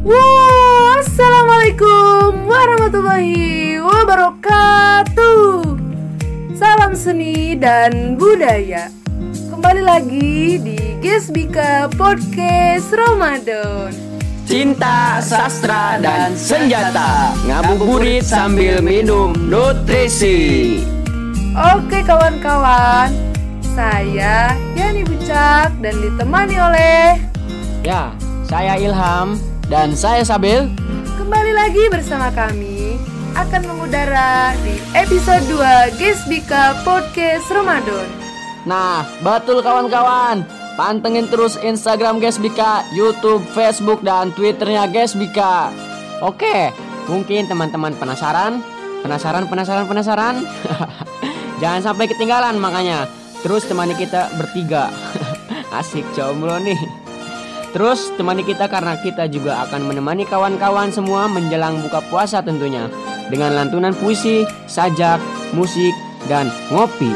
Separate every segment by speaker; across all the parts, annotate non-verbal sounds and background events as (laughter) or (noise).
Speaker 1: Wow, Assalamualaikum warahmatullahi wabarakatuh. Salam seni dan budaya. Kembali lagi di Gesbika Podcast Ramadan.
Speaker 2: Cinta, sastra, dan senjata. Ngabuburit sambil minum nutrisi.
Speaker 1: Oke kawan-kawan. Saya Yani Bucak dan ditemani oleh
Speaker 2: Ya, saya Ilham dan saya Sabil
Speaker 1: Kembali lagi bersama kami akan mengudara di episode 2 Gesbika Podcast Ramadan.
Speaker 2: Nah, betul kawan-kawan Pantengin terus Instagram Gesbika, Youtube, Facebook, dan Twitternya Gesbika Oke, mungkin teman-teman penasaran? Penasaran, penasaran, penasaran? (laughs) Jangan sampai ketinggalan makanya Terus temani kita bertiga (laughs) Asik jomblo nih Terus temani kita karena kita juga akan menemani kawan-kawan semua menjelang buka puasa tentunya. Dengan lantunan puisi, sajak, musik, dan ngopi.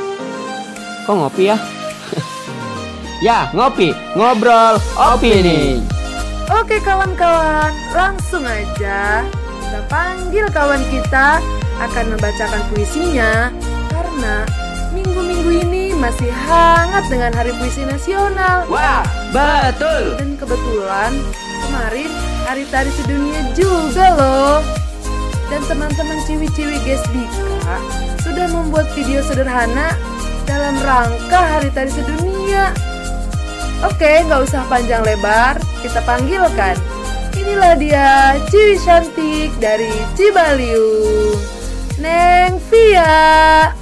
Speaker 2: Kok ngopi ya? (laughs) ya ngopi, ngobrol, opini.
Speaker 1: Oke kawan-kawan, langsung aja kita panggil kawan kita akan membacakan puisinya. Karena minggu-minggu ini masih hangat dengan Hari Puisi Nasional.
Speaker 2: Wah, betul
Speaker 1: Dan kebetulan kemarin Hari Tari Sedunia juga loh. Dan teman-teman ciwi-ciwi Gesbika sudah membuat video sederhana dalam rangka Hari Tari Sedunia. Oke, nggak usah panjang lebar, kita panggilkan. Inilah dia Ciwi cantik dari Cibaliu, Neng Via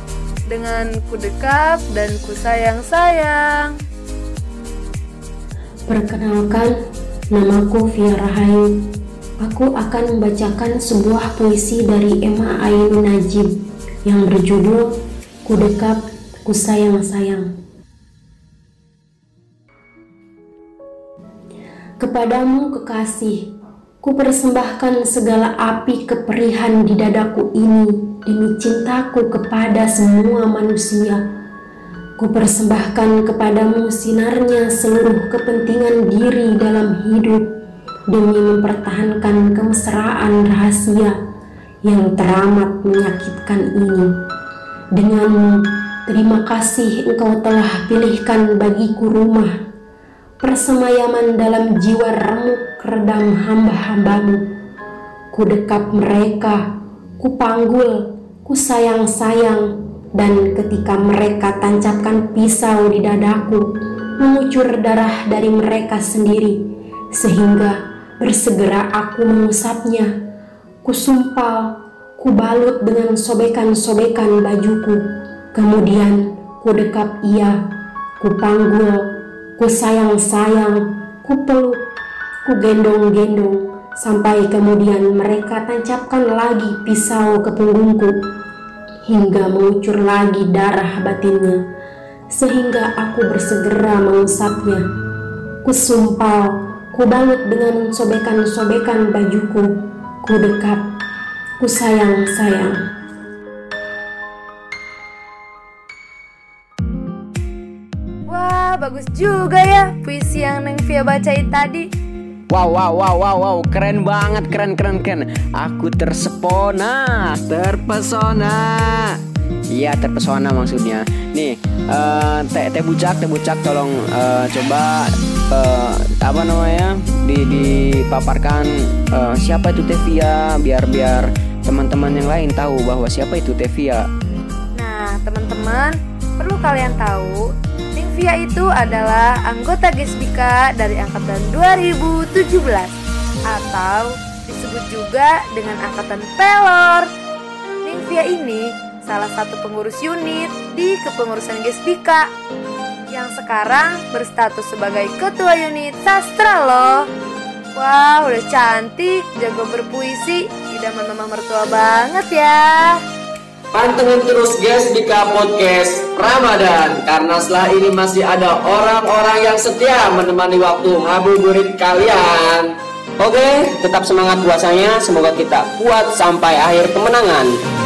Speaker 1: dengan ku dekap dan ku sayang-sayang.
Speaker 3: Perkenalkan, namaku Via Rahayu. Aku akan membacakan sebuah puisi dari Emma Ainun Najib yang berjudul Ku Dekap, Ku Sayang-Sayang. Kepadamu kekasih, ku persembahkan segala api keperihan di dadaku ini demi cintaku kepada semua manusia. Ku persembahkan kepadamu sinarnya seluruh kepentingan diri dalam hidup demi mempertahankan kemesraan rahasia yang teramat menyakitkan ini. Denganmu, terima kasih engkau telah pilihkan bagiku rumah persemayaman dalam jiwa remuk redam hamba-hambamu. Ku dekap mereka, ku panggul, ku sayang-sayang, dan ketika mereka tancapkan pisau di dadaku, mengucur darah dari mereka sendiri, sehingga bersegera aku mengusapnya. Ku sumpal, ku balut dengan sobekan-sobekan bajuku, kemudian ku dekap ia, ku panggul, ku sayang-sayang, ku peluk, ku gendong-gendong, sampai kemudian mereka tancapkan lagi pisau ke punggungku, hingga mengucur lagi darah batinnya, sehingga aku bersegera mengusapnya. Ku sumpal, ku balut dengan sobekan-sobekan bajuku, ku dekap, ku sayang-sayang.
Speaker 1: Wah, bagus juga ya puisi yang Neng Via bacain tadi.
Speaker 2: Wow, wow, wow, wow, wow, keren banget, keren, keren, keren. Aku tersepona, terpesona. Iya, terpesona maksudnya. Nih, eh, teh teh bucak, teh bucak, tolong eh, coba eh, apa namanya di dipaparkan eh, siapa itu Tevia, biar biar teman-teman yang lain tahu bahwa siapa itu Tevia.
Speaker 1: Nah, teman-teman, perlu kalian tahu, Neng Via itu adalah anggota Gesbika dari angkatan 2017 atau disebut juga dengan angkatan Pelor. Neng Via ini salah satu pengurus unit di kepengurusan Gesbika yang sekarang berstatus sebagai ketua unit sastra loh. Wah, udah cantik, jago berpuisi, idaman mama mertua banget ya.
Speaker 2: Pantengin terus guys di podcast Ramadan. Karena setelah ini masih ada orang-orang yang setia menemani waktu ngabuburit kalian. Oke, tetap semangat puasanya. Semoga kita kuat sampai akhir kemenangan